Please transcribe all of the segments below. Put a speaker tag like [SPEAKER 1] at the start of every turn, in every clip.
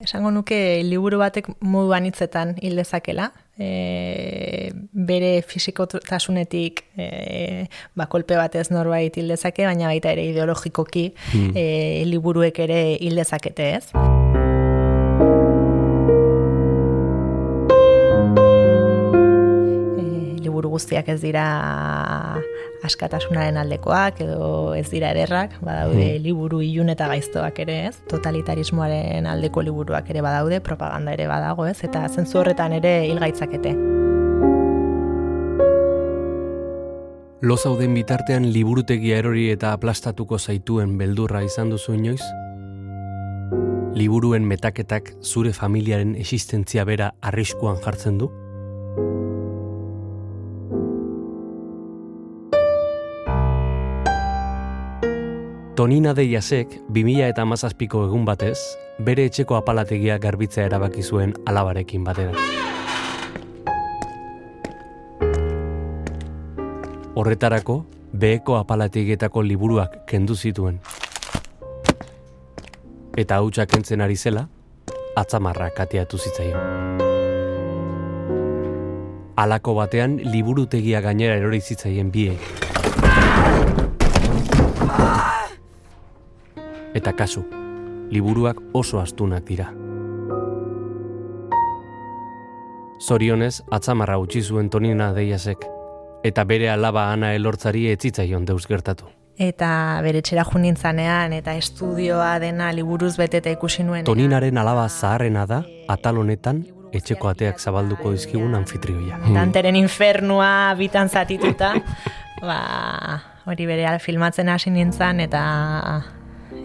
[SPEAKER 1] Esango nuke liburu batek modu anitzetan hil dezakela, e, bere fisikotasunetik e, ba, kolpe batez norbait hil dezake, baina baita ere ideologikoki hmm. e, liburuek ere hil dezakete ez. E, liburu guztiak ez dira askatasunaren aldekoak edo ez dira ederrak, badaude hmm. liburu ilun eta gaiztoak ere, ez? Totalitarismoaren aldeko liburuak ere badaude, propaganda ere badago, ez? Eta zentzu horretan ere hilgaitzakete.
[SPEAKER 2] Lo zauden bitartean liburutegia erori eta aplastatuko zaituen beldurra izan duzu inoiz? Liburuen metaketak zure familiaren existentzia bera arriskuan jartzen du? Tonina de Jasek, 2000 eta mazazpiko egun batez, bere etxeko apalategia garbitzea erabaki zuen alabarekin batera. Horretarako, beheko apalategietako liburuak kendu zituen. Eta hautsak entzen ari zela, atzamarra kateatu zitzaion. Alako batean liburutegia gainera erori zitzaien biek. Eta kasu, liburuak oso astunak dira. Zorionez, atzamarra utzi zuen tonina deiasek, eta bere alaba ana elortzari etzitzaion deus gertatu.
[SPEAKER 1] Eta bere txera junintzanean, eta estudioa dena liburuz beteta ikusi nuen.
[SPEAKER 2] Toninaren alaba zaharrena da, atal honetan, etxeko ateak zabalduko dizkigun anfitrioia.
[SPEAKER 1] Danteren infernua bitan zatituta, ba, hori bere filmatzen hasi nintzen, eta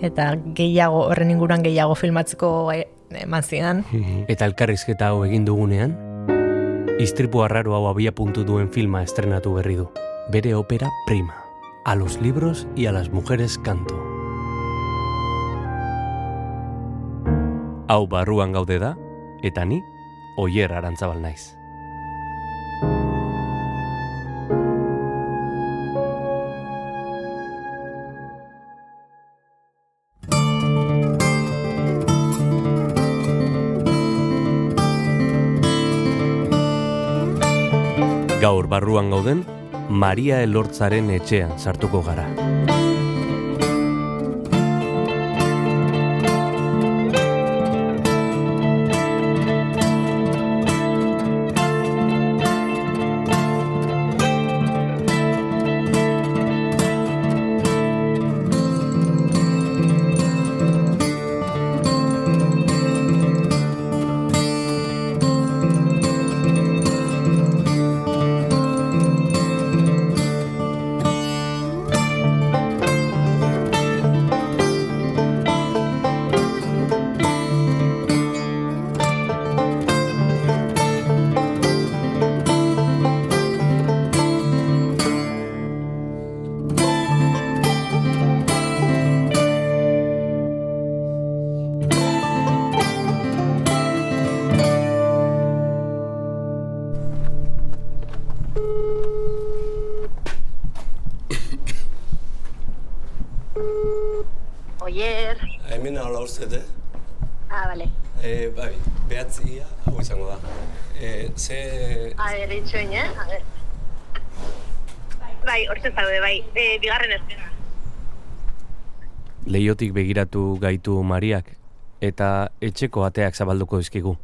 [SPEAKER 1] eta gehiago horren inguruan gehiago filmatzeko eman zidan.
[SPEAKER 2] Eta elkarrizketa hau egin dugunean, istripu arraro hau abia puntu duen filma estrenatu berri du. Bere opera prima. A los libros y a las mujeres canto. Hau barruan gaude da, eta ni, oier arantzabal naiz. Barruan gauden, Maria Elortzaren etxean sartuko gara. Leiotik begiratu gaitu Mariak eta etxeko ateak zabalduko dizkigu.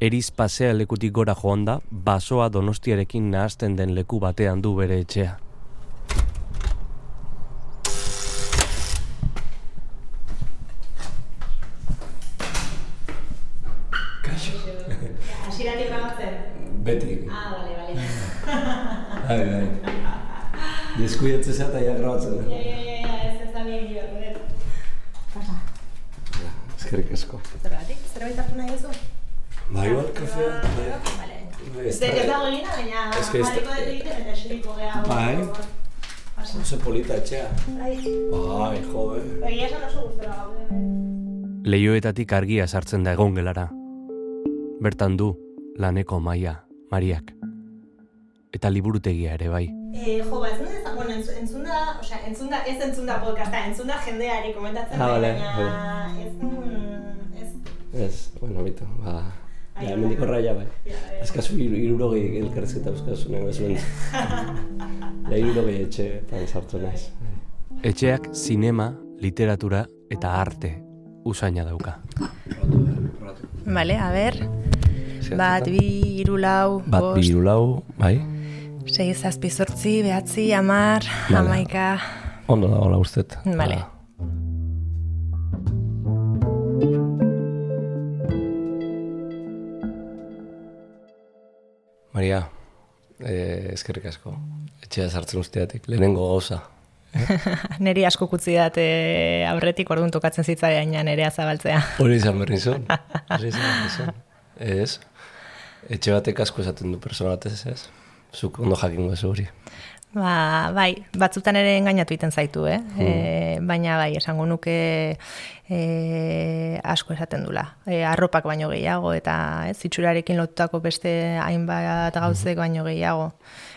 [SPEAKER 2] Eriz pasea lekutik gora joan da, basoa donostiarekin nahazten den leku batean du bere etxea.
[SPEAKER 3] Beti.
[SPEAKER 1] Ah, bale, bale.
[SPEAKER 3] Bai, bai. Deskuiatze eta ja grabatzen.
[SPEAKER 1] Ja, ja, ja, ja, ez ez da nire gero. Pasa.
[SPEAKER 3] Ja, eskerrik asko.
[SPEAKER 1] Zergatik, zerbait hartu nahi duzu?
[SPEAKER 3] Bai, bai, kafea. Bai.
[SPEAKER 1] Vale. Ez da dago gina, baina jarriko dut egiten eta esiriko geha.
[SPEAKER 3] Bai. Oso polita etxea.
[SPEAKER 1] Bai.
[SPEAKER 3] Bai, jode.
[SPEAKER 1] Bai, esan oso guztora gaude.
[SPEAKER 2] Leioetatik argia sartzen da egon gelara. Bertan du, laneko maia, mariak. Eta liburutegia ere bai.
[SPEAKER 1] Eh, jo, ba, ez da, bueno, entzun da, osea, entzun da, ez entzun da podcasta, entzun da jendeari komentatzen,
[SPEAKER 3] ah, vale,
[SPEAKER 1] baina ez, mm, ez,
[SPEAKER 3] Ez, bueno, bitu, ba... Ja, hemendik horraia bai. Azkazu iru, irurogei elkarrezketa euskazu nahi bezuen. Ja, irurogei etxe eta sartu naiz.
[SPEAKER 2] Etxeak zinema, literatura eta arte usaina dauka.
[SPEAKER 1] Vale, a ber. Bat, bi, hiru lau,
[SPEAKER 3] Bat bi hiru lau, bai?
[SPEAKER 1] Sei, zazpi, zortzi, behatzi, amar,
[SPEAKER 3] Vale.
[SPEAKER 1] hamaika.
[SPEAKER 3] Ondo da, hola ustet.
[SPEAKER 1] Vale.
[SPEAKER 3] Ba, Maria, eh, eskerrik asko. Etxea sartzen usteatik, lehenengo gauza.
[SPEAKER 1] Neri asko kutzi dat eh, aurretik orduan tokatzen zitzaidan nerea zabaltzea.
[SPEAKER 3] Hori izan berri zuen. Hori izan berri zuen. Ez. Etxe batek asko esaten du persona ez? Zuk ondo jakingo ez hori.
[SPEAKER 1] Ba, bai, batzutan ere engainatu egiten zaitu, eh? E, baina bai, esango nuke e, asko esaten dula. E, arropak baino gehiago eta ez, itxurarekin lotutako beste hainbat gauzek baino gehiago.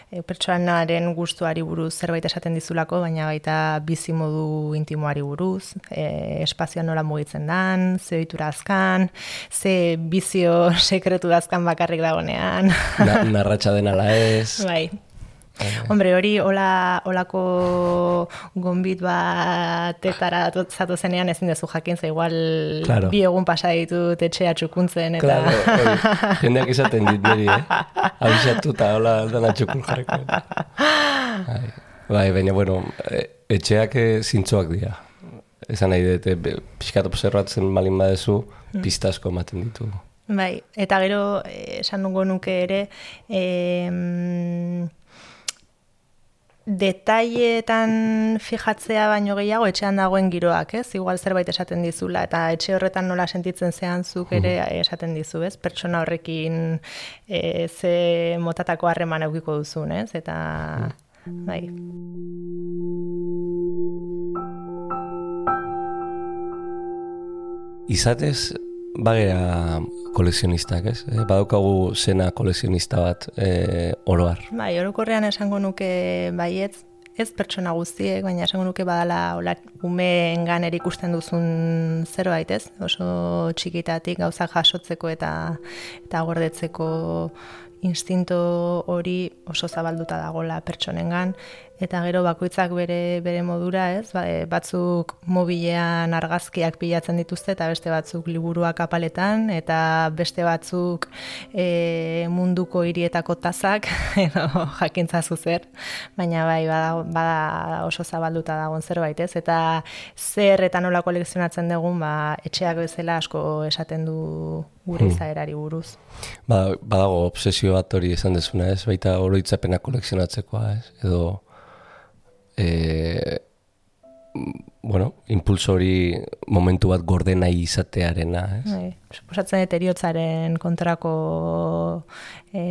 [SPEAKER 1] E, pertsonaren gustuari buruz zerbait esaten dizulako, baina baita bizi modu intimoari buruz, e, espazioa nola mugitzen dan, ze ohitura azkan, ze bizio sekretu dazkan bakarrik dagonean.
[SPEAKER 3] Na, narratxa den ala ez.
[SPEAKER 1] Bai. Hombre, hori hola, holako gonbit batetara zatu zenean ezin dezu jakin, ze igual
[SPEAKER 3] Claro.
[SPEAKER 1] bi egun pasa ditut etxea txukuntzen eta...
[SPEAKER 3] Claro, hori. Jendeak izaten dit niri, eh? Abisatu eta hola dana txukun jarreko. Bai, bai, baina, bueno, e, etxeak eh, zintzoak dira. Esan nahi dut, eh, pixkat observatzen balin badezu, pista asko ematen ditu.
[SPEAKER 1] Bai, eta gero eh, esan nungo nuke ere, em, detailetan fijatzea baino gehiago etxean dagoen giroak, ez? Igual zerbait esaten dizula eta etxe horretan nola sentitzen zean zuk ere esaten dizu, ez? Pertsona horrekin e, ze motatako harreman eukiko duzun, ez? Eta bai.
[SPEAKER 3] Izatez, bagera kolekzionistak, ez? Eh, badaukagu zena kolekzionista bat eh, oroar.
[SPEAKER 1] Bai, orokorrean esango nuke baietz, ez pertsona guztiek, baina esango nuke badala hola umeengan ere ikusten duzun zerbait, ez? Oso txikitatik gauzak jasotzeko eta eta gordetzeko instinto hori oso zabalduta dagola pertsonengan eta gero bakoitzak bere bere modura, ez? Ba, e, batzuk mobilean argazkiak pilatzen dituzte eta beste batzuk liburuak apaletan eta beste batzuk e, munduko hirietako tazak edo jakintza zer, baina bai bada, bada oso zabalduta dagoen zerbait, ez? Eta zer eta nola kolekzionatzen dugun, ba, etxeak bezala asko esaten du gure izaerari buruz.
[SPEAKER 3] Ba, badago obsesio bat hori esan dezuna, ez? Baita oroitzapena kolekzionatzekoa, ez? Edo e, bueno, impulso hori momentu bat gorde nahi izatearena, ez?
[SPEAKER 1] Bai, suposatzen dut eriotzaren kontrako e,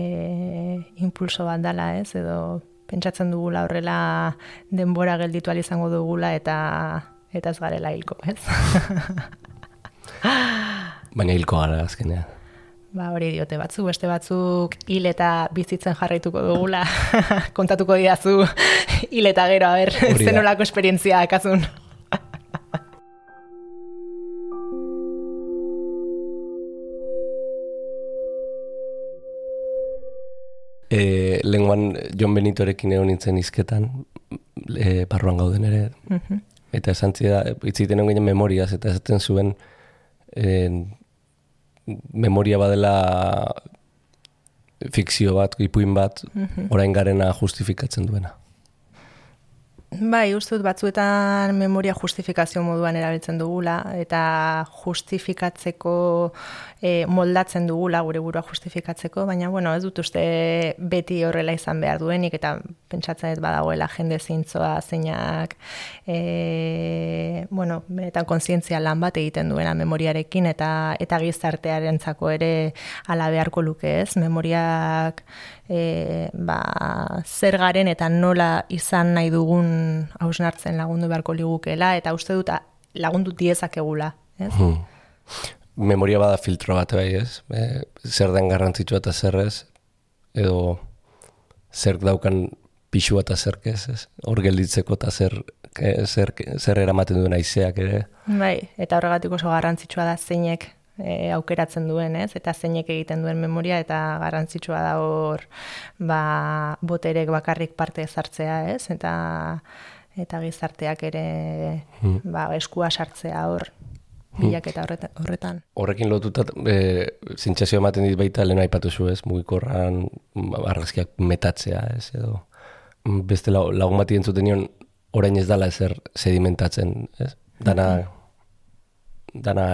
[SPEAKER 1] impulso bat dala, ez? Edo pentsatzen dugula horrela denbora gelditu izango dugula eta eta ez garela hilko, ez?
[SPEAKER 3] Baina hilko gara azkenean.
[SPEAKER 1] Ba, hori diote batzuk, beste batzuk hil eta bizitzen jarraituko dugula. Kontatuko didazu hil eta gero, a ber,
[SPEAKER 3] Hori da.
[SPEAKER 1] zenolako esperientzia akazun.
[SPEAKER 3] E, lenguan Jon Benitorekin egon nintzen izketan, e, barruan gauden ere, eta esan zida, itziten egon ginen memoriaz, eta esaten zuen e, memoria badela fikzio bat, ipuin bat, orain garena justifikatzen duena.
[SPEAKER 1] Bai, uste dut batzuetan memoria justifikazio moduan erabiltzen dugula eta justifikatzeko e, moldatzen dugula gure burua justifikatzeko, baina bueno, ez dut uste beti horrela izan behar duenik eta pentsatzen ez badagoela jende zintzoa zeinak e, bueno, benetan kontzientzia lan bat egiten duena memoriarekin eta eta gizartearentzako ere ala beharko luke, ez? Memoriak e, ba, zer garen eta nola izan nahi dugun hausnartzen lagundu beharko ligukela, eta uste dut lagundu diezakegula, ez?
[SPEAKER 3] Hmm. Memoria bada filtro bat bai, ez? E, zer den garrantzitsua eta zer ez, edo zer daukan pixua eta zer ez, ez? Hor gelditzeko eta zer, zer, zer eramaten duen aizeak ere.
[SPEAKER 1] Bai, eta horregatik oso garrantzitsua da zeinek e, aukeratzen duen, ez? Eta zeinek egiten duen memoria eta garrantzitsua da hor ba, boterek bakarrik parte ezartzea, ez? Eta eta gizarteak ere hmm. ba, eskua sartzea hor hmm. bilak eta horretan.
[SPEAKER 3] Horrekin lotuta, e, zintxazio ematen dit baita lehen aipatu zu ez, mugikorran argazkiak metatzea ez, edo beste lagun bat entzuten nion orain ez dala ezer sedimentatzen, ez? Dana, hmm. dana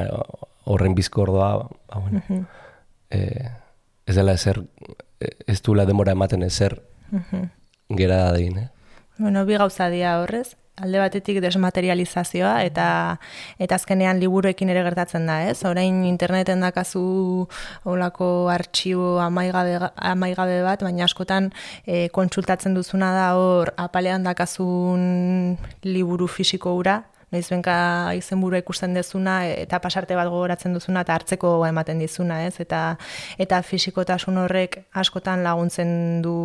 [SPEAKER 3] horren bizkordoa, ba, bueno, uh ez dela ezer, ez duela demora ematen ezer uh -huh. gera da din, eh?
[SPEAKER 1] Bueno, bi gauza dia horrez, alde batetik desmaterializazioa eta eta azkenean liburuekin ere gertatzen da, ez? Orain interneten dakazu olako artxibo amaigabe, amaigabe bat, baina askotan e, kontsultatzen duzuna da hor apalean dakazun liburu fisiko ura, noiz benka izenburua ikusten dezuna eta pasarte bat gogoratzen duzuna eta hartzeko ematen dizuna, ez? Eta eta fisikotasun horrek askotan laguntzen du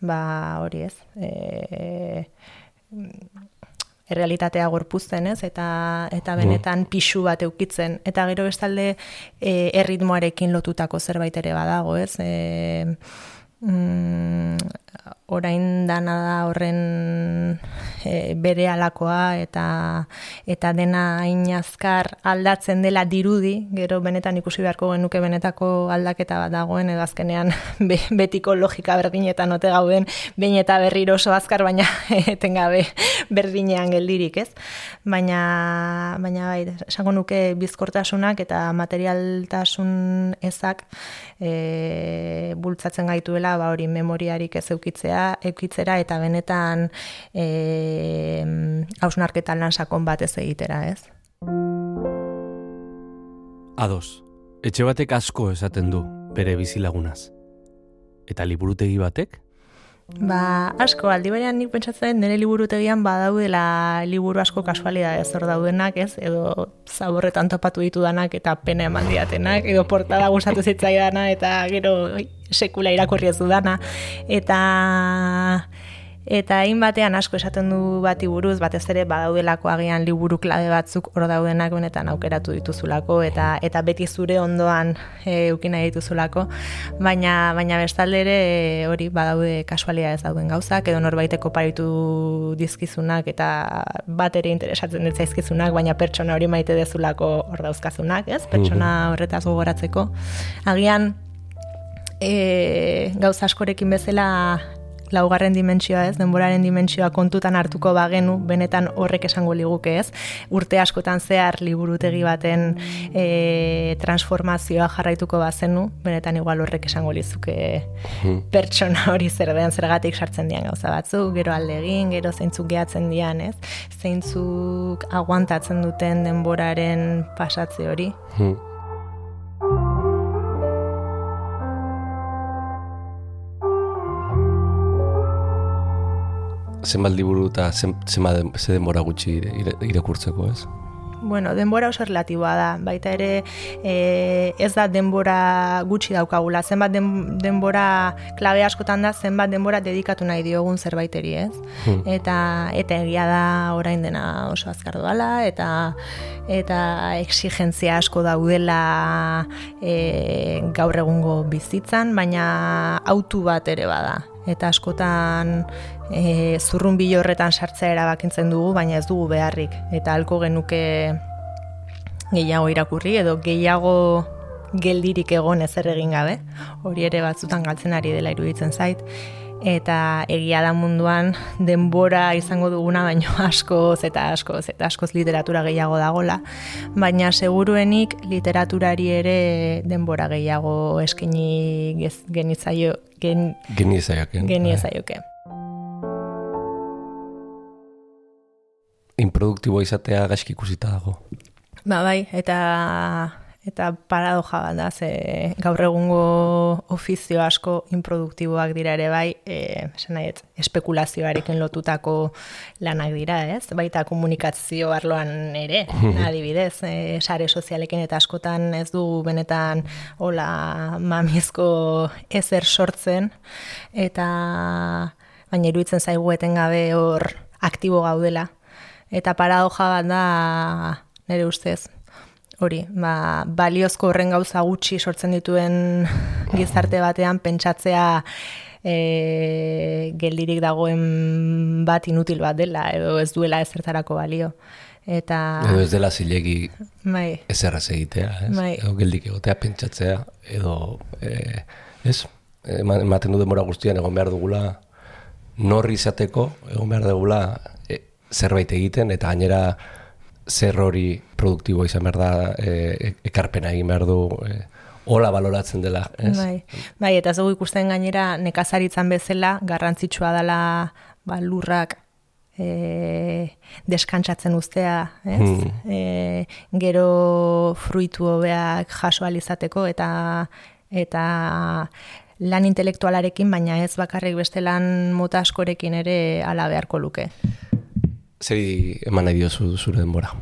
[SPEAKER 1] ba hori, ez? E, errealitatea gorpuzten, ez? Eta eta benetan pisu bat eukitzen eta gero bestalde e, erritmoarekin lotutako zerbait ere badago, ez? E, mm, orain dana da horren e, bere alakoa eta eta dena hain azkar aldatzen dela dirudi, gero benetan ikusi beharko genuke benetako aldaketa bat dagoen edo azkenean be, betiko logika berdinetan ote gauden, behin eta berriro oso azkar baina etengabe berdinean geldirik, ez? Baina baina bai, esango nuke bizkortasunak eta materialtasun ezak e, bultzatzen gaituela ba hori memoriarik ez eukitzea, eukitzera eta benetan e, hausnarketan lan sakon bat ez egitera, ez?
[SPEAKER 2] Ados, etxe batek asko esaten du bere bizilagunaz. Eta liburutegi batek?
[SPEAKER 1] Ba, asko, aldi berean nik pentsatzen nire liburutegian badaudela liburu asko kasualia ez hor daudenak, ez? Edo zaborretan topatu ditu danak eta pena eman diatenak, edo portada gustatu zitzaidana eta gero sekula irakurri ez dudana. Eta Eta hain batean asko esaten du bati buruz, batez ere badaudelako agian liburu klabe batzuk hor daudenak benetan aukeratu dituzulako eta eta beti zure ondoan e, ukina dituzulako, baina baina bestalde ere e, hori badaude kasualia ez dauden gauzak edo norbaiteko paritu dizkizunak eta bat ere interesatzen dut zaizkizunak, baina pertsona hori maite dezulako hor dauzkazunak, ez? Pertsona horretaz gogoratzeko. Agian e, gauza askorekin bezala laugarren dimentsioa ez, denboraren dimentsioa kontutan hartuko bagenu, benetan horrek esango liguke ez, urte askotan zehar liburutegi baten e, transformazioa jarraituko bazenu, benetan igual horrek esango lizuke hmm. pertsona hori zer den zergatik sartzen dian gauza batzu, gero alde egin, gero zeintzuk gehatzen dian ez, zeintzuk aguantatzen duten denboraren pasatze hori. Hmm.
[SPEAKER 3] Zenbat liburu eta zenbat ze denbora gutxi irakurtzeko, ez?
[SPEAKER 1] Bueno, denbora oso relatiboa da, baita ere e, ez da denbora gutxi daukagula, zenbat denbora klabe askotan da, zenbat denbora dedikatu nahi diogun zerbaiteri, ez? Hmm. Eta eta egia da orain dena oso azkar doala, eta eta exigentzia asko daudela e, gaur egungo bizitzan, baina autu bat ere bada, eta askotan e, zurrun horretan sartzea erabakintzen dugu, baina ez dugu beharrik. Eta halko genuke gehiago irakurri edo gehiago geldirik egon ezer egin gabe. Hori ere batzutan galtzen ari dela iruditzen zait. Eta egia da munduan denbora izango duguna baino askoz eta askoz eta askoz literatura gehiago dagola. Baina seguruenik literaturari ere denbora gehiago eskini genitzaio gen,
[SPEAKER 3] geniezaioke.
[SPEAKER 1] Geniezaioke.
[SPEAKER 3] Improduktibo izatea gaizki ikusita dago.
[SPEAKER 1] Ba bai, eta eta paradoja bat da, ze gaur egungo ofizio asko improduktiboak dira ere bai, e, nahi, espekulazioarekin lotutako lanak dira, ez? Baita komunikazio arloan ere, adibidez, e, sare sozialekin eta askotan ez du benetan hola mamizko ezer sortzen, eta baina iruditzen zaigu etengabe hor aktibo gaudela. Eta paradoja bat da, nire ustez, hori, ba, baliozko horren gauza gutxi sortzen dituen gizarte batean pentsatzea e, geldirik dagoen bat inutil bat dela, edo ez duela ezertarako balio. Eta...
[SPEAKER 3] Edo ez dela zilegi
[SPEAKER 1] bai.
[SPEAKER 3] ezerraz egitea, ez?
[SPEAKER 1] Bai.
[SPEAKER 3] Edo geldik egotea pentsatzea, edo, e, ez? Ema- Ematen du demora guztian egon behar dugula norri izateko, egon behar dugula e, zerbait egiten, eta gainera zer hori produktibo izan behar da, e, ekarpena egin behar du, e, hola baloratzen dela, ez?
[SPEAKER 1] Bai. bai, eta ez dugu ikusten gainera nekazaritzan bezala garrantzitsua dela ba, lurrak e, deskantsatzen ustea, ez?
[SPEAKER 3] Hmm.
[SPEAKER 1] E, gero fruitu hobeak jaso izateko eta eta lan intelektualarekin, baina ez bakarrik beste lan mota askorekin ere ala beharko luke.
[SPEAKER 3] Zeri eman nahi diozu zure denbora?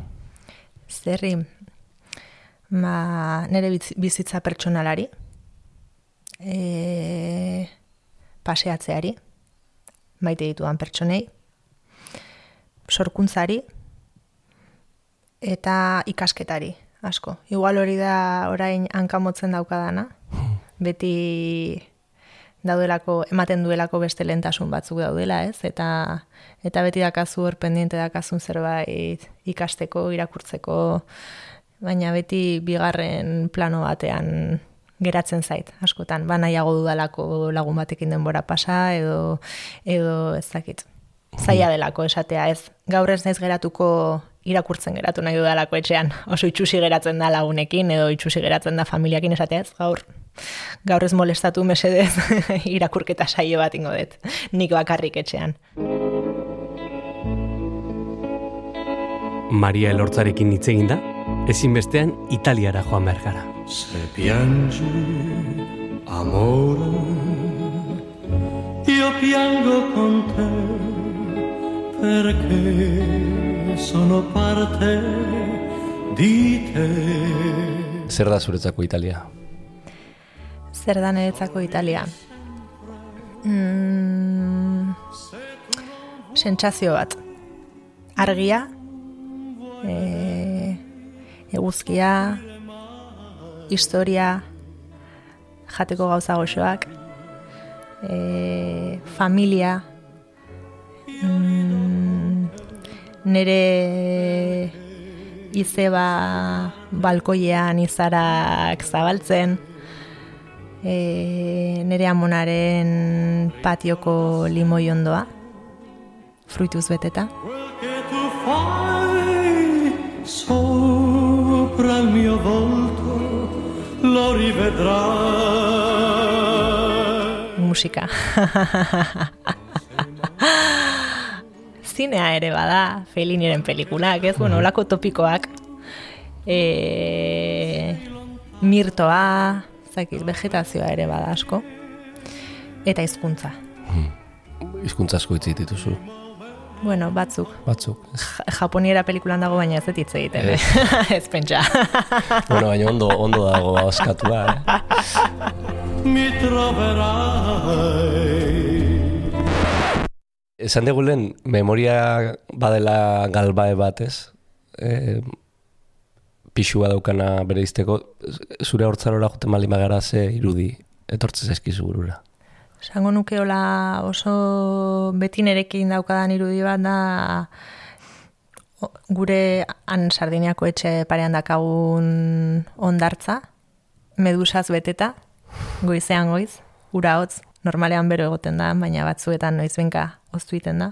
[SPEAKER 1] Zerri, ba, nire bizitza pertsonalari, e, paseatzeari, maite ditudan pertsonei, sorkuntzari, eta ikasketari, asko. Igual hori da orain hankamotzen daukadana, beti daudelako, ematen duelako beste lentasun batzuk daudela, ez? Eta eta beti dakazu hor pendiente dakazun zerbait ikasteko, irakurtzeko, baina beti bigarren plano batean geratzen zait, askotan. Ba nahiago dudalako lagun batekin denbora pasa, edo, edo ez dakit. Zaila delako esatea, ez. Gaur ez naiz geratuko irakurtzen geratu nahi dudalako etxean. Oso itxusi geratzen da lagunekin, edo itxusi geratzen da familiakin esatea ez, gaur. Gaur ez molestatu mesedez irakurketa saio bat ingo dut. Nik bakarrik etxean.
[SPEAKER 2] Maria Elortzarekin hitz egin da, ezinbestean Italiara joan behar gara.
[SPEAKER 4] Se piangi amore, io piango con te perché sono parte di te.
[SPEAKER 3] Zer da zuretzako Italia?
[SPEAKER 1] Zer da niretzako Italia? Mm, sentsazio bat. Argia, e, eguzkia, historia, jateko gauza goxoak, e, familia, mm, nere izeba balkoian izarak zabaltzen, e, nere amonaren patioko limoi ondoa, fruituz beteta.
[SPEAKER 4] Sopra il mio volto lo rivedrai.
[SPEAKER 1] musika. Zinea ere bada, Feliniren pelikulak, ez? Bueno, olako topikoak. E, mirtoa, zakit, vegetazioa ere bada asko. Eta hizkuntza.
[SPEAKER 3] Hizkuntza asko hitz dituzu,
[SPEAKER 1] Bueno, batzuk.
[SPEAKER 3] batzuk.
[SPEAKER 1] Ja- Japoniera pelikulan dago, baina ez dut hitz egiten.
[SPEAKER 3] Ez.
[SPEAKER 1] Eh? ez pentsa.
[SPEAKER 3] bueno, baina ondo, ondo dago oskatua, eh?
[SPEAKER 4] Mi.
[SPEAKER 3] Esan degulen, memoria badela galbae batez, e, pixua daukana bere izteko, zure hortzarora joten mali magara ze irudi etortze zaizkizu burura.
[SPEAKER 1] Esango nukeola oso beti nerekin daukadan irudi bat da gure han Sardiniako etxe parean dakagun ondartza, medusaz beteta, goizean goiz, ura hotz, normalean bero egoten da, baina batzuetan noizbenka oztu egiten da.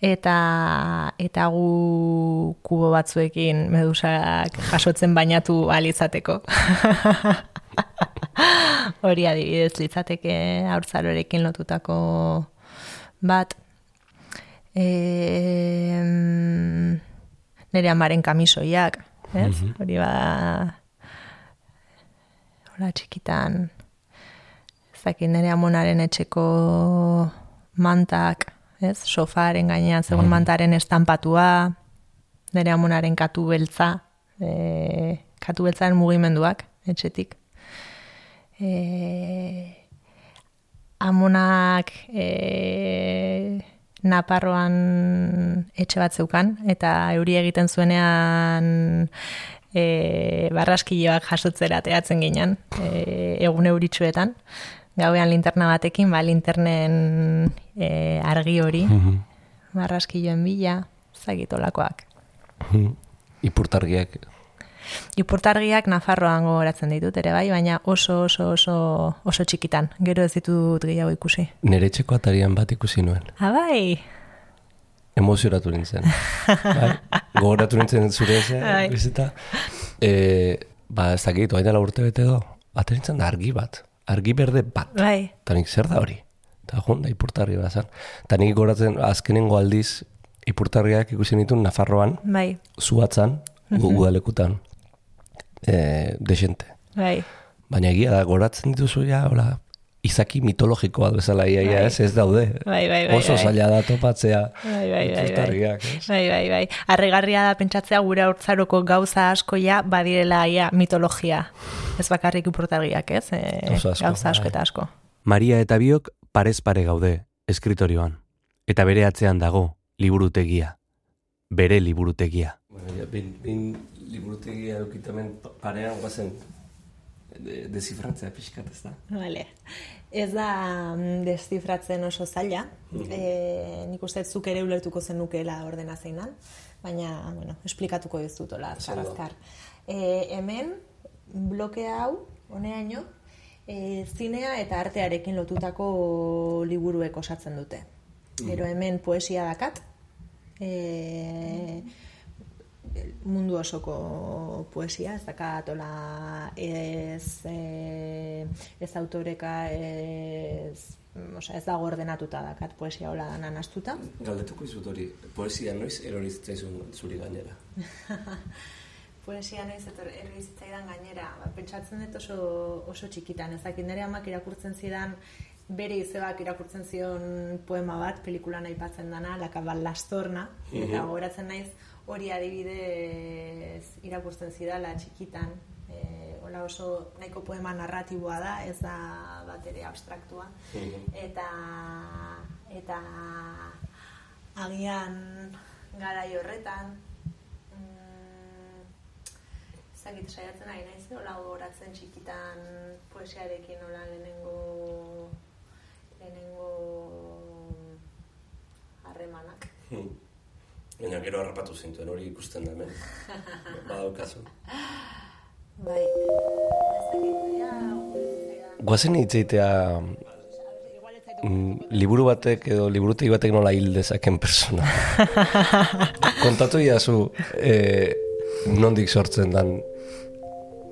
[SPEAKER 1] Eta, eta gu kubo batzuekin medusak jasotzen bainatu alizateko. Hori adibidez litzateke haurtzarorekin lotutako bat. E, nire amaren kamisoiak, ez? Hori bada hola txikitan ez dakit nire amonaren etxeko mantak, ez? Sofaren gainean zegoen mantaren estampatua, nire amonaren katu beltza, e, katu beltzaren mugimenduak, etxetik. E, amonak e, Naparroan etxe bat zeukan, eta euri egiten zuenean e, barraskilloak jasotzera teatzen ginen, e, egun euritxuetan, gauean linterna batekin, ba, linternen e, argi hori, barraskilloen bila, zagitolakoak.
[SPEAKER 3] Ipurtargiak.
[SPEAKER 1] Ipurtargiak Nafarroan gogoratzen ditut ere bai, baina oso oso oso oso txikitan. Gero ez ditut gehiago ikusi.
[SPEAKER 3] Nere etxeko atarian bat ikusi nuen.
[SPEAKER 1] Ah, bai.
[SPEAKER 3] Emozioratu nintzen. bai? Gogoratu nintzen zure ez,
[SPEAKER 1] Bai.
[SPEAKER 3] bizita. E, ba, ez dakit, oain dela urte bete do. Nintzen da argi bat. Argi berde bat.
[SPEAKER 1] Bai.
[SPEAKER 3] Eta nik zer da hori? Eta joan da ipurtarri bat zan. Eta nik goratzen azkenengo aldiz ipurtarriak ikusi nituen Nafarroan,
[SPEAKER 1] Bai.
[SPEAKER 3] zuatzan,
[SPEAKER 1] Mhm.
[SPEAKER 3] gu udalekutan, e, desente.
[SPEAKER 1] Bai.
[SPEAKER 3] Baina egia da, goratzen dituzu ja, hola, izaki mitologiko bat bezala ia, ia, ez, ez daude.
[SPEAKER 1] Bai, bai, bai,
[SPEAKER 3] Oso
[SPEAKER 1] bai.
[SPEAKER 3] zaila da topatzea
[SPEAKER 1] Bai, bai, bai, bai. Bai, bai, bai. Arregarria da pentsatzea gure hortzaroko gauza askoia badirela ia mitologia. Ez bakarrik ipurtargiak, ez? E,
[SPEAKER 3] Gauza asko,
[SPEAKER 1] gauza asko
[SPEAKER 3] bai.
[SPEAKER 1] eta asko.
[SPEAKER 2] Maria eta biok parez pare gaude, eskritorioan. Eta bere atzean dago, liburutegia. Bere liburutegia.
[SPEAKER 3] Bueno, ja, bin, bin liburutegia eukitamen parean guazen de, desifrantzea pixkat, ez da?
[SPEAKER 1] Vale. Ez da mm, deszifratzen oso zaila. E, nik uste zuk ere ulertuko zenukeela ordena zeinan, baina, bueno, esplikatuko dizutola azkar azkar. E, hemen, bloke hau, honeaino, e, zinea eta artearekin lotutako liburuek osatzen dute. Gero hemen poesia dakat, e, mundu osoko poesia, ez dakatola ez, e, ez autoreka, ez, osea, ez dago ordenatuta dakat poesia hola danan astuta.
[SPEAKER 3] Galdetuko izut hori, poesia noiz eroritzaizu zuri gainera.
[SPEAKER 1] Poesia naiz etor herri zitzaidan gainera, ba, pentsatzen dut oso, oso txikitan, ez dakit nire amak irakurtzen zidan bere izebak irakurtzen zion poema bat, pelikulan aipatzen dana, La Cabal Lastorna, eta gogoratzen naiz hori adibidez irakurtzen zidala txikitan, e, hola oso nahiko poema narratiboa da, ez da bat ere abstraktua, eta eta agian garai horretan mm, ezagit saiatzen ari naiz, hola gogoratzen txikitan poesiarekin hola lehenengo lehenengo harremanak.
[SPEAKER 3] Baina gero harrapatu zintuen hori ikusten da hemen. Badaukazu.
[SPEAKER 1] Bai.
[SPEAKER 3] Guazen hitzeitea mm, liburu batek edo liburutegi batek nola hil dezaken persona. Kontatu iazu e, nondik sortzen dan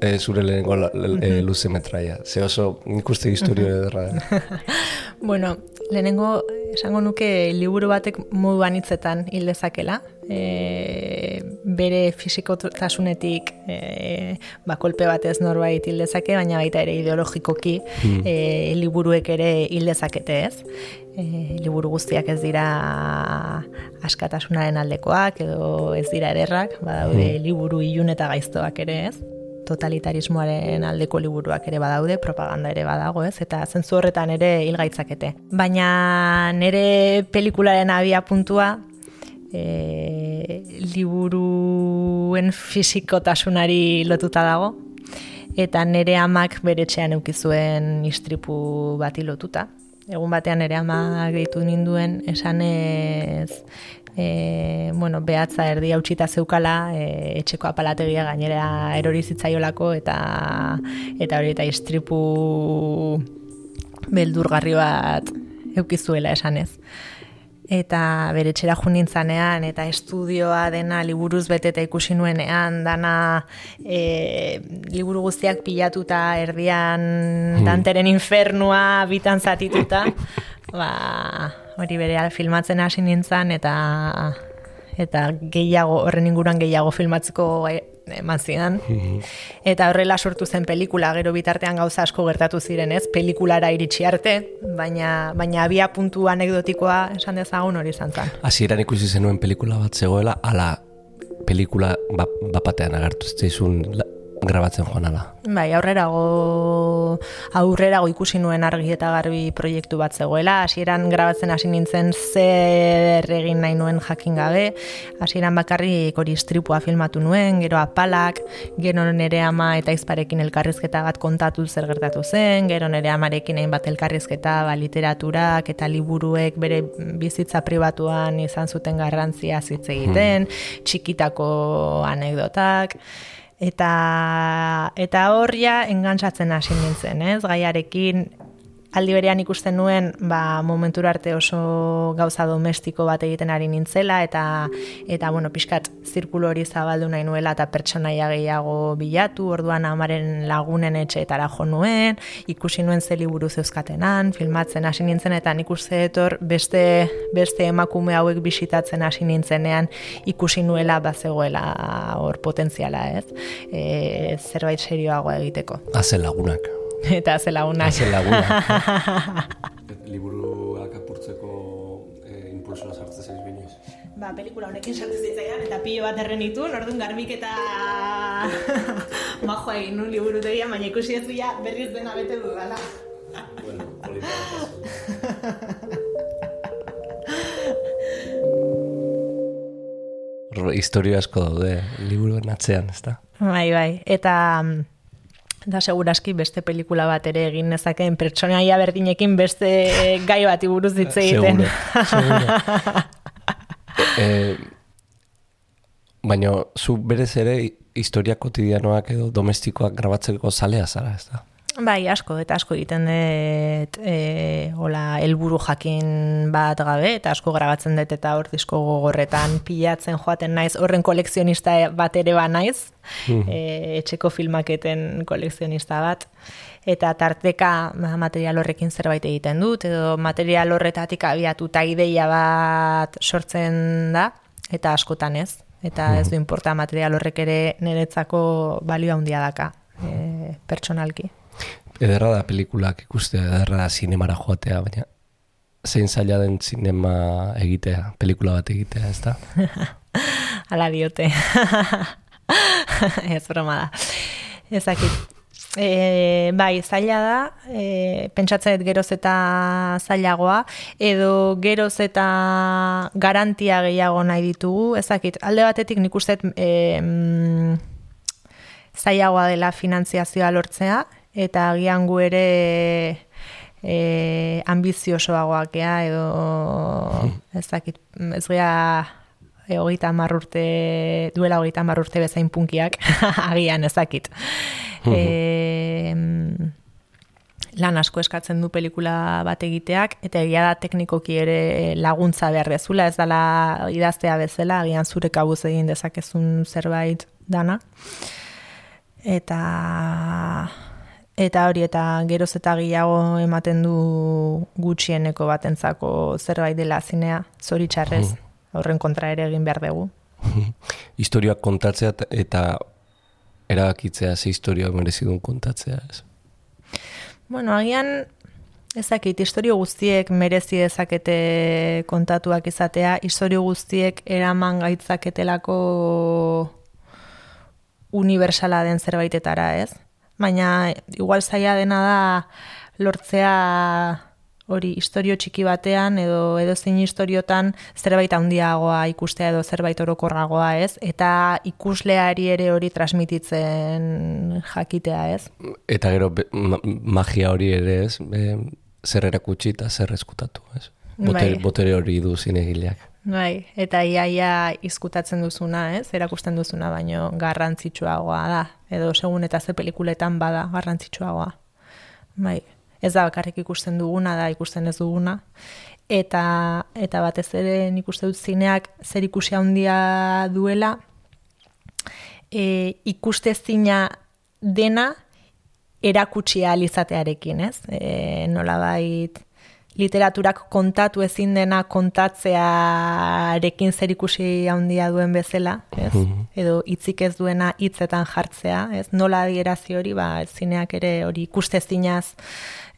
[SPEAKER 3] e, zure lehenengo la, le, e, luze metraia. Ze oso nik uste historio ederra. da.
[SPEAKER 1] Bueno, lehenengo esango nuke liburu batek modu anitzetan hil dezakela. E, bere fisikotasunetik e, ba, kolpe batez norbait hil dezake, baina baita ere ideologikoki e, liburuek ere hil dezakete ez. E, liburu guztiak ez dira askatasunaren aldekoak edo ez dira ederrak, badaude liburu ilun eta gaiztoak ere ez totalitarismoaren aldeko liburuak ere badaude, propaganda ere badago, ez? Eta zentzu horretan ere hilgaitzakete. Baina nire pelikularen abia puntua e, liburuen fisikotasunari lotuta dago, eta nire amak bere etxean eukizuen istripu bati lotuta. Egun batean nire ama gehitu ninduen esanez e, bueno, behatza erdi hautsita zeukala, e, etxeko apalategia gainera erori zitzaiolako eta eta hori eta istripu beldurgarri bat eukizuela esanez. Eta bere etxera jo nintzanean, eta estudioa dena liburuz beteta ikusi nuenean, dana e, liburu guztiak pilatuta erdian danteren infernua bitan zatituta, ba, hori bere filmatzen hasi nintzen, eta eta gehiago, horren inguruan gehiago filmatzeko eman zidan. Eta horrela sortu zen pelikula, gero bitartean gauza asko gertatu ziren, ez? Pelikulara iritsi arte, baina, baina abia puntu anekdotikoa esan dezagun hori izan zen.
[SPEAKER 3] Hasieran ikusi zenuen pelikula bat zegoela, ala pelikula ba- bapatean agertu zitzaizun la- grabatzen joan ala.
[SPEAKER 1] Bai, aurrerago aurrerago ikusi nuen argi eta garbi proiektu bat zegoela. Hasieran grabatzen hasi nintzen zer egin nahi nuen jakin gabe. Hasieran bakarrik hori istripua filmatu nuen, gero apalak, gero nere ama eta izparekin elkarrizketa bat kontatu zer gertatu zen, gero nere amarekin hainbat elkarrizketa, ba, literaturak eta liburuek bere bizitza pribatuan izan zuten garrantzia hitz egiten, txikitako anekdotak eta eta hor ja engantzatzen hasi nintzen, ez? Gaiarekin aldi berean ikusten nuen, ba, momentura arte oso gauza domestiko bat egiten ari nintzela eta eta bueno, pixkat zirkulo hori zabaldu nahi nuela eta pertsonaia gehiago bilatu, orduan amaren lagunen etxeetara jo nuen, ikusi nuen ze liburu zeuzkatenan, filmatzen hasi nintzen eta nik uste etor beste beste emakume hauek bisitatzen hasi nintzenean ikusi nuela bazegoela hor potentziala, ez? E, zerbait serioagoa egiteko.
[SPEAKER 3] Hazen lagunak.
[SPEAKER 1] Eta ze lagunak.
[SPEAKER 3] Hazen lagunak.
[SPEAKER 2] Liburuak apurtzeko e, impulsoa sartzen zaiz binoiz.
[SPEAKER 1] Ba, pelikula honekin sartu zitzaidan, eta pilo bat erren ditu, orduan garbik eta majoa egin nun liburu tegia, baina ikusi ez ja berriz dena bete dudala.
[SPEAKER 2] Bueno,
[SPEAKER 3] Historia asko daude, liburuen atzean, ez da?
[SPEAKER 1] Bai, bai, eta da seguraski beste pelikula bat ere egin nezakeen pertsonaia berdinekin beste gai bati buruz hitz egiten.
[SPEAKER 3] Seguro, seguro. eh, baina, zu berez ere historia kotidianoak edo domestikoak grabatzeko zalea zara, ez da?
[SPEAKER 1] Bai, asko, eta asko egiten dut e, hola, helburu jakin bat gabe, eta asko grabatzen dut eta hor disko gogorretan pilatzen joaten naiz, horren kolekzionista bat ere ba naiz, e, etxeko filmaketen kolekzionista bat, eta tarteka ba, material horrekin zerbait egiten dut, edo material horretatik abiatuta ideia bat sortzen da, eta askotan ez, eta ez du importa material horrek ere niretzako balio handia daka, e, pertsonalki.
[SPEAKER 3] Ederra da pelikulak ikustea, ederra da zinemara joatea, baina zein zaila den zinema egitea, pelikula bat egitea, ez da?
[SPEAKER 1] Ala diote. ez broma da. Ezakit. E, bai, zaila da, e, pentsatzen dut geroz eta zailagoa, edo geroz eta garantia gehiago nahi ditugu, ezakit, alde batetik nik uste e, zailagoa dela finantziazioa lortzea, eta agian gu ere e, ambiziosoagoak ea, edo ez dakit, ez gea e, hogeita urte, duela hogeita urte bezain punkiak, agian ez dakit. e, lan asko eskatzen du pelikula bat egiteak, eta egia da teknikoki ere laguntza behar dezula, ez dala idaztea bezala, agian zure kabuz egin dezakezun zerbait dana. Eta eta hori eta geroz eta gehiago ematen du gutxieneko batentzako zerbait dela zinea, zoritxarrez, horren kontra ere egin behar dugu.
[SPEAKER 3] Historioak kontatzea eta erabakitzea ze historioak merezidun kontatzea, ez?
[SPEAKER 1] Bueno, agian ezakit, historio guztiek merezi dezakete kontatuak izatea, historio guztiek eraman gaitzaketelako universala den zerbaitetara, ez? Baina igual zaila dena da lortzea hori historio txiki batean edo edo zein historiotan zerbait handiagoa ikustea edo zerbait orokorragoa, ez? Eta ikusleari ere hori transmititzen jakitea, ez?
[SPEAKER 3] Eta gero magia hori ere, ez? E, zer erakutsi eta zer eskutatu, ez? Botere, bai. botere hori du zinegileak.
[SPEAKER 1] Bai, eta iaia izkutatzen duzuna, ez? Erakusten duzuna, baino garrantzitsuagoa da. Edo segun eta ze pelikuletan bada garrantzitsuagoa. Bai, ez da bakarrik ikusten duguna, da ikusten ez duguna. Eta, eta batez ere nik uste dut zineak zer ikusi handia duela, e, ikuste zina dena erakutsi alizatearekin, ez? E, nola bait, literaturak kontatu ezin dena kontatzearekin zer ikusi handia duen bezala, ez? Mhm. Edo hitzik ez duena hitzetan jartzea, ez? Nola adierazi hori, ba, zineak ere hori ikuste zinaz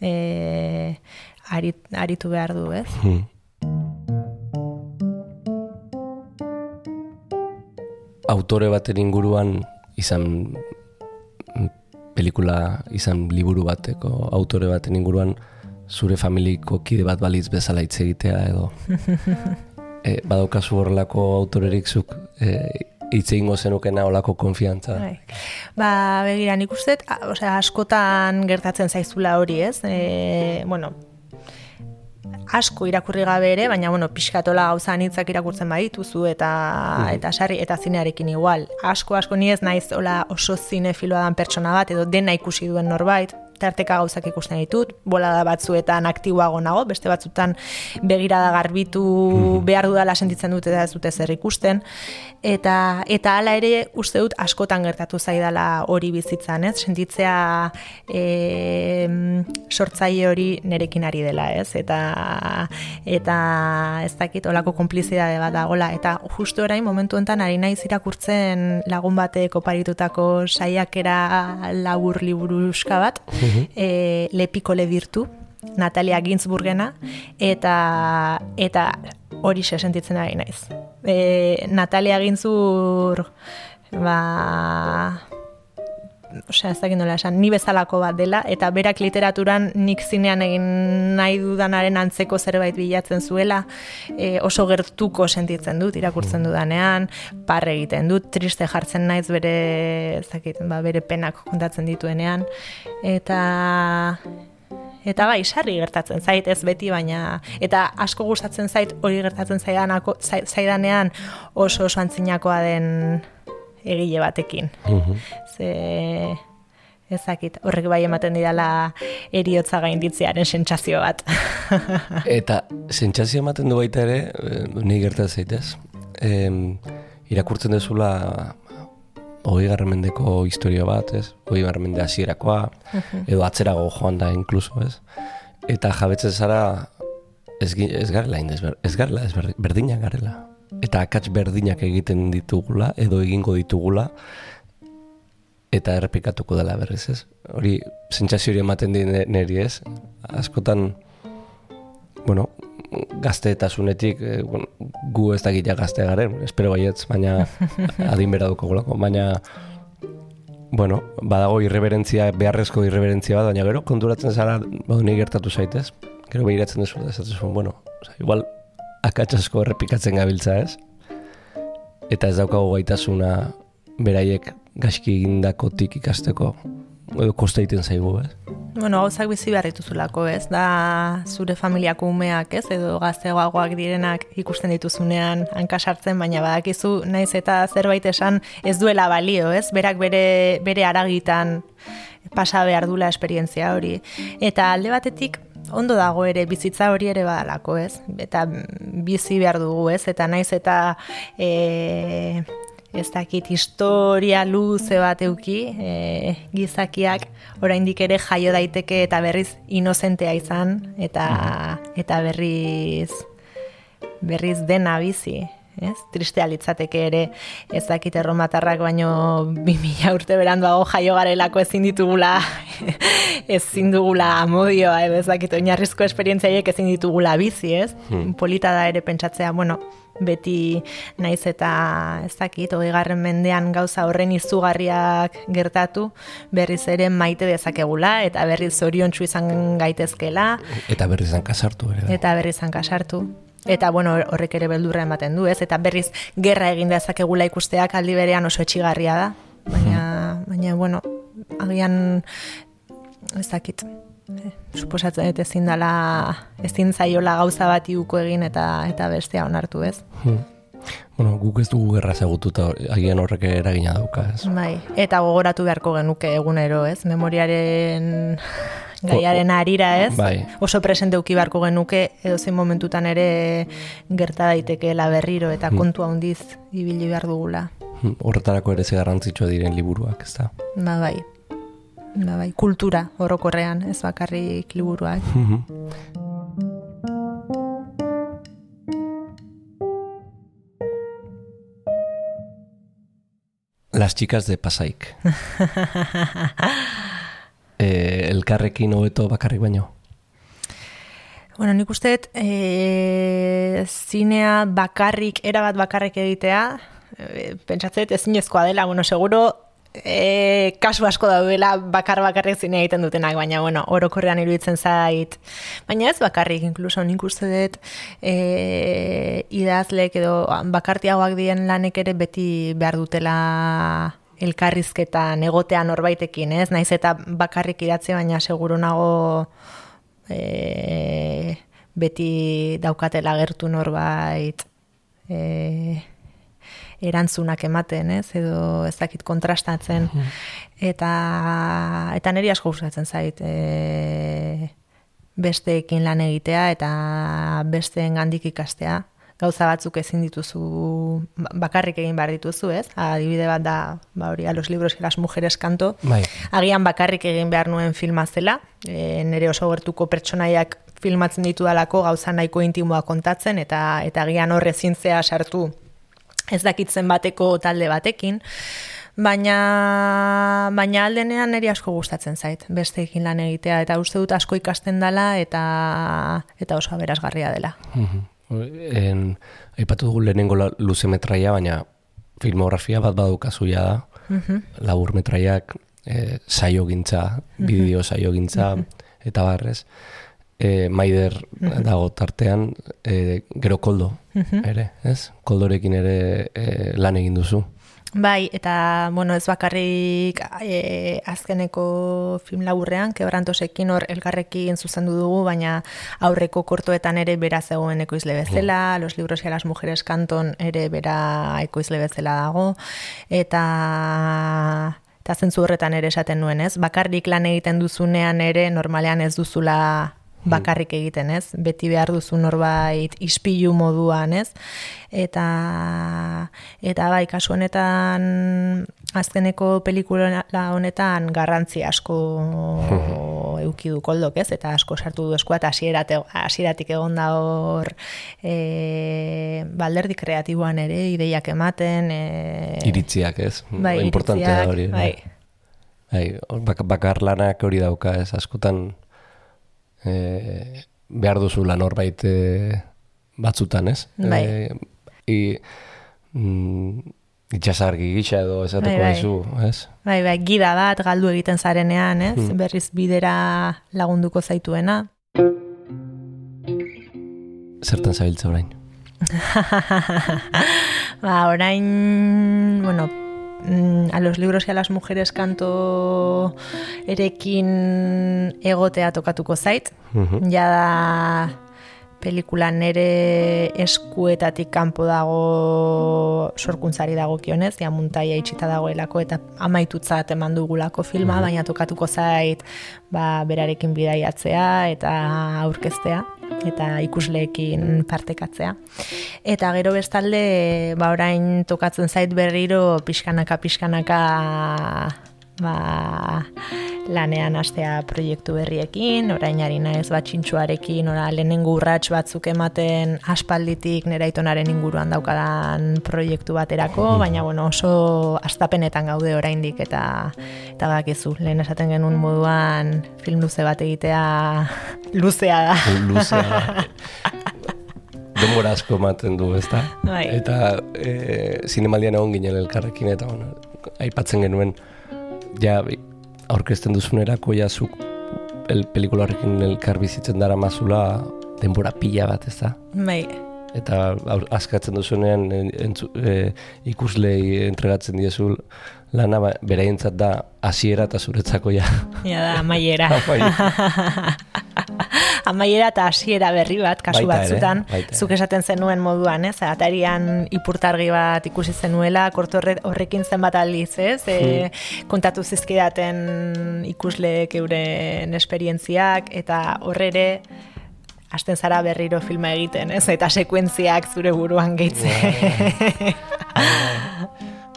[SPEAKER 1] e, arit, aritu behar du, ez? Mhm.
[SPEAKER 3] Autore baten inguruan izan pelikula izan liburu bateko autore baten inguruan zure familiko kide bat balitz bezala hitz egitea edo e, badaukazu horrelako autorerik zuk e, hitz egingo zenukena olako konfiantza.
[SPEAKER 1] Bai. Ba, begira, nik uste, osea, askotan gertatzen zaizula hori, ez? E, bueno, asko irakurri gabe ere, baina bueno, pixkatola gauza anitzak irakurtzen badituzu eta eta sarri eta zinearekin igual. Asko asko ni ez naiz hola oso zinefiloa dan pertsona bat edo dena ikusi duen norbait, tarteka gauzak ikusten ditut, bolada batzuetan aktiboago nago, beste batzutan begirada garbitu behar dudala sentitzen dut eta ez dute zer ikusten. Eta, eta hala ere uste dut askotan gertatu zaidala hori bizitzan, ez? Sentitzea e, sortzaile hori nerekin ari dela, ez? Eta, eta ez dakit olako konplizidade bat dagola. Eta justu orain momentu enten ari naiz irakurtzen lagun batek oparitutako saiakera labur liburuska bat, e, Lepiko Lebirtu, Natalia Ginzburgena, eta, eta hori sentitzen ari naiz. E, Natalia Ginzur, ba, osea, ez dakit nola esan, ni bezalako bat dela, eta berak literaturan nik zinean egin nahi dudanaren antzeko zerbait bilatzen zuela, e, oso gertuko sentitzen dut, irakurtzen dudanean, par egiten dut, triste jartzen naiz bere, ez dakit, ba, bere penak kontatzen dituenean, eta Eta bai, sarri gertatzen zait, ez beti, baina... Eta asko gustatzen zait, hori gertatzen zaidanako, zai- zaidanean oso oso antzinakoa den egile batekin. Ze... Ezakit, horrek bai ematen didala eriotza gainditzearen sentsazio bat.
[SPEAKER 3] Eta sentsazio ematen du baita ere, eh, ni gertatzen zaitez. Em, irakurtzen dezula hogei mendeko historia bat, ez? Hogei mende hasierakoa, edo atzerago joan da inkluso, ez? Eta jabetzen zara ez, ez garela indez, ez garela, ez berdi- berdinak garela. Eta akats berdinak egiten ditugula, edo egingo ditugula, eta errepikatuko dela berriz, ez? Hori, sentsazio hori ematen di ne- neri, ez? Askotan, bueno, gazteetasunetik, eh, bueno, gu ez dakit ja gazte garen, espero baietz, baina adin bera dukagulako, baina bueno, badago irreverentzia, beharrezko irreverentzia bat, baina gero konturatzen zara, badu gertatu zaitez, gero behiratzen duzu, ez bueno, oza, igual akatsasko errepikatzen gabiltza ez, eta ez daukago gaitasuna beraiek gaizki egindakotik ikasteko, edo kosta egiten zaigu, ez?
[SPEAKER 1] bueno, gauzak bizi behar dituzulako, ez? Da zure familiako umeak, ez? Edo gazteagoak direnak ikusten dituzunean hankasartzen, baina badakizu naiz eta zerbait esan ez duela balio, ez? Berak bere, bere aragitan pasa behar dula esperientzia hori. Eta alde batetik, ondo dago ere bizitza hori ere badalako, ez? Eta bizi behar dugu, ez? Eta naiz eta e, ez dakit historia luze bat euki, e, gizakiak oraindik ere jaio daiteke eta berriz inozentea izan eta eta berriz berriz dena bizi, ez? Tristea litzateke ere ez dakit erromatarrak baino 2000 urte beranduago jaio garelako ezin ditugula ezin dugula amodioa ez dakit oinarrizko esperientziaiek ezin ditugula bizi, ez? Polita da ere pentsatzea, bueno, beti naiz eta ez dakit, garren mendean gauza horren izugarriak gertatu, berriz ere maite dezakegula, eta berriz zoriontsu izan gaitezkela,
[SPEAKER 3] Eta berriz kasartu ere.
[SPEAKER 1] eta berriz kasartu. Eta bueno, horrek ere beldurra ematen du, ez? Eta berriz gerra egin dezakegula ikusteak aldi berean oso etxigarria da. Baina, baina bueno, agian ez dakit. eh, Suposatzen dut ezin dala, ezin zaiola gauza bat iuko egin eta eta bestea onartu, ez?
[SPEAKER 3] Bueno, guk ez dugu gerra zagututa agian horrek eragina dauka, ez?
[SPEAKER 1] Bai, eta gogoratu beharko genuke egunero, ez? Memoriaren gaiaren arira, ez?
[SPEAKER 3] Bai.
[SPEAKER 1] Oso presente uki beharko genuke edozein momentutan ere gerta daitekeela berriro eta kontua handiz ibili behar dugula.
[SPEAKER 3] Hmm, Horretarako ere ze garrantzitsua diren liburuak, ez da?
[SPEAKER 1] Ba bai. Ba bai, kultura orokorrean, ez bakarrik liburuak.
[SPEAKER 3] Las chicas de Pasaik. eh, elkarrekin hobeto bakarrik baino.
[SPEAKER 1] Bueno, nik uste e, zinea bakarrik, erabat bakarrik egitea, e, pentsatzen dut ezinezkoa dela, bueno, seguro e, kasu asko daudela bakar bakarrik zine egiten dutenak, baina bueno, orokorrean iruditzen zait. Baina ez bakarrik, inkluso nik uste dut e, idazlek edo bakartiagoak dien lanek ere beti behar dutela elkarrizketan egotean norbaitekin, ez? Naiz eta bakarrik idatzi baina seguru nago e, beti daukatela gertu norbait e, erantzunak ematen, ez? Edo ez dakit kontrastatzen. Eta, eta niri asko gustatzen zait e, besteekin lan egitea eta besteen gandik ikastea gauza batzuk ezin dituzu ba- bakarrik egin behar dituzu, ez? Adibide bat da, ba hori, a los libros y las mujeres kanto.
[SPEAKER 3] Bai.
[SPEAKER 1] Agian bakarrik egin behar nuen filma zela, e, nire oso gertuko pertsonaiak filmatzen ditu dalako gauza nahiko intimoa kontatzen, eta eta agian horre zintzea sartu ez dakitzen bateko talde batekin, baina baina aldenean niri asko gustatzen zait besteekin lan egitea eta uste dut asko ikasten dela eta eta oso aberasgarria dela.
[SPEAKER 3] Mhm. En, aipatu dugu lehenengo la- luze metraia, baina filmografia bat badukazu ja da. Labur metraiak, e, saio gintza, bideo saio gintza, eta barrez. E, maider dago tartean, e, gero koldo, ere, ez? Koldorekin ere e, lan egin duzu.
[SPEAKER 1] Bai, eta, bueno, ez bakarrik e, azkeneko film laburrean, kebrantosekin hor elgarrekin zuzendu dugu, baina aurreko kortoetan ere bera zegoen ekoizle bezala, los libros y las mujeres kanton ere bera ekoizle bezala dago, eta eta zentzu horretan ere esaten nuen, ez? Bakarrik lan egiten duzunean ere normalean ez duzula bakarrik egiten, ez? Beti behar duzu norbait ispilu moduan, ez? Eta eta bai, kasu honetan azkeneko pelikula honetan garrantzi asko euki du koldok, ez? Eta asko sartu du eskua eta hasieratik egon da hor e, balderdi kreatiboan ere ideiak ematen, e,
[SPEAKER 3] Iritziak, ez?
[SPEAKER 1] bai,
[SPEAKER 3] Importantea da hori.
[SPEAKER 1] Bai.
[SPEAKER 3] Bai, bak, bakar lanak hori dauka, ez askotan e, behar duzula norbait e, batzutan, ez?
[SPEAKER 1] Bai.
[SPEAKER 3] E, i, mm, itxasargi gisa edo esateko
[SPEAKER 1] Bai, bai.
[SPEAKER 3] dizu, ez?
[SPEAKER 1] Bai, bai, gida bat galdu egiten zarenean, ez? Berriz bidera lagunduko zaituena.
[SPEAKER 3] Zertan zabiltza orain?
[SPEAKER 1] ba, orain, bueno, mm, a los libros y a las mujeres kanto erekin egotea tokatuko zait.
[SPEAKER 3] Mhm.
[SPEAKER 1] Ja da pelikula nere eskuetatik kanpo dago sorkuntzari dagokionez, ja muntaia itxita dagoelako eta amaitutzat eman dugulako filma, baina tokatuko zait ba, berarekin bidaiatzea eta aurkeztea eta ikusleekin partekatzea. Eta gero bestalde, ba orain tokatzen zait berriro pixkanaka pixkanaka ba, lanean astea proiektu berriekin, orain ari naiz bat txintxuarekin, ora lehenengo urrats batzuk ematen aspalditik nera itonaren inguruan daukadan proiektu baterako, baina bueno, oso astapenetan gaude oraindik eta eta bakizu, lehen esaten genuen moduan film luze bat egitea luzea da.
[SPEAKER 3] Luzea. Denbora asko ematen du, ezta?
[SPEAKER 1] Bai.
[SPEAKER 3] Eta e, zinemaldian egon ginen elkarrekin, eta bueno, aipatzen genuen, ja, aurkezten duzunerako ja zuk el pelikularrekin elkar bizitzen dara mazula denbora pila bat, ezta?
[SPEAKER 1] Bai,
[SPEAKER 3] Eta aur- askatzen duzunean en, entzu, e, ikuslei entregatzen diezu lana, ba, beraientzat da hasiera eta zuretzako ja.
[SPEAKER 1] ja da, amaiera.
[SPEAKER 3] Amaiera.
[SPEAKER 1] eta hasiera berri bat, kasu
[SPEAKER 3] Baita ere,
[SPEAKER 1] batzutan,
[SPEAKER 3] baita ere.
[SPEAKER 1] zuk esaten zenuen moduan, ez? Atarian ipurtargi bat ikusi zenuela, korto horre, horrekin zenbat aldiz, ez? E, kontatu zizkidaten ikusleek euren esperientziak, eta horrere, hasten zara berriro filma egiten, ez? Eta sekuentziak zure buruan gehitzen.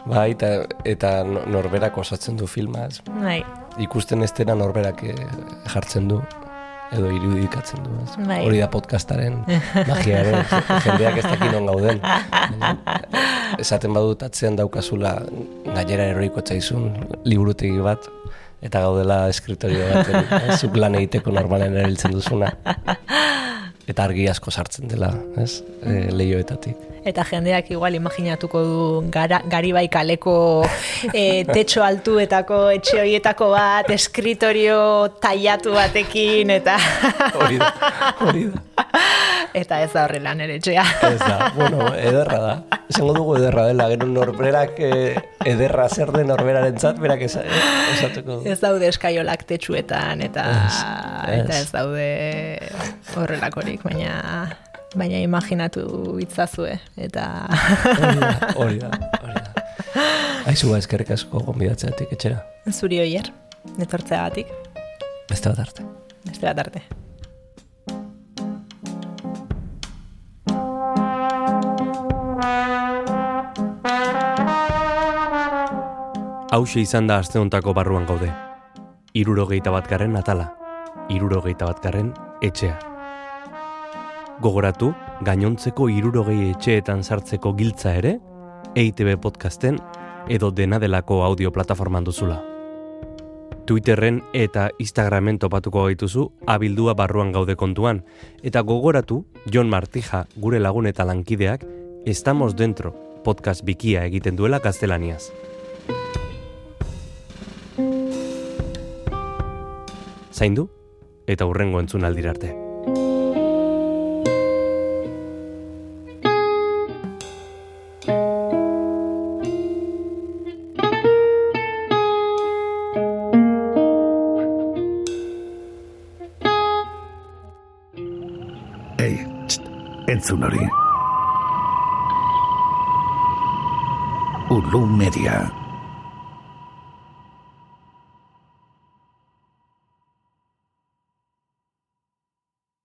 [SPEAKER 3] Bai, eta, eta no- norberak osatzen du filma, ez?
[SPEAKER 1] bai,
[SPEAKER 3] ikusten ez dena norberak eh, jartzen du edo irudikatzen du, ez?
[SPEAKER 1] Bai.
[SPEAKER 3] Hori da podcastaren magiaren, jendeak ez dakin on gauden. Esaten badut atzean daukazula gainera eroriko tzaizun liburutegi bat, eta gaudela eskritorio bat, eh, zuk lan egiteko normalen erabiltzen duzuna. eta argi asko sartzen dela, ez? E, leioetatik.
[SPEAKER 1] Eta jendeak igual imaginatuko du gara, garibai kaleko e, tetxo altuetako etxe horietako bat, eskritorio taiatu batekin, eta
[SPEAKER 3] Hori da, hori da.
[SPEAKER 1] eta ez da horrela nere etxea.
[SPEAKER 3] Ez da, bueno, ederra da. Esango dugu ederra dela, gero norberak eh, ederra zer den norberaren zat, berak esa, eh, esatuko du.
[SPEAKER 1] Ez daude eskaiolak tetxuetan, eta
[SPEAKER 3] Ez, ez.
[SPEAKER 1] eta ez daude horrelakorik, baina baina imaginatu itzazue, eta
[SPEAKER 3] Hori da, hori da. Aizu ba, eskerrik asko gonbidatzeatik etxera.
[SPEAKER 1] zuri oier, netortzeagatik,
[SPEAKER 3] Beste bat arte.
[SPEAKER 1] beste bat arte.
[SPEAKER 2] Hauxe izan da aste hontako barruan gaude. Irurogeita bat garren atala, irurogeita bat garren etxea. Gogoratu, gainontzeko irurogei etxeetan sartzeko giltza ere, EITB podcasten edo dena delako audio plataforman duzula. Twitterren eta Instagramen topatuko gaituzu abildua barruan gaude kontuan, eta gogoratu, Jon Martija gure lagun eta lankideak, Estamos dentro podcast bikia egiten duela gaztelaniaz. Zaindu eta hurrengo entzun aldira
[SPEAKER 5] entzun hori. Ulu Media.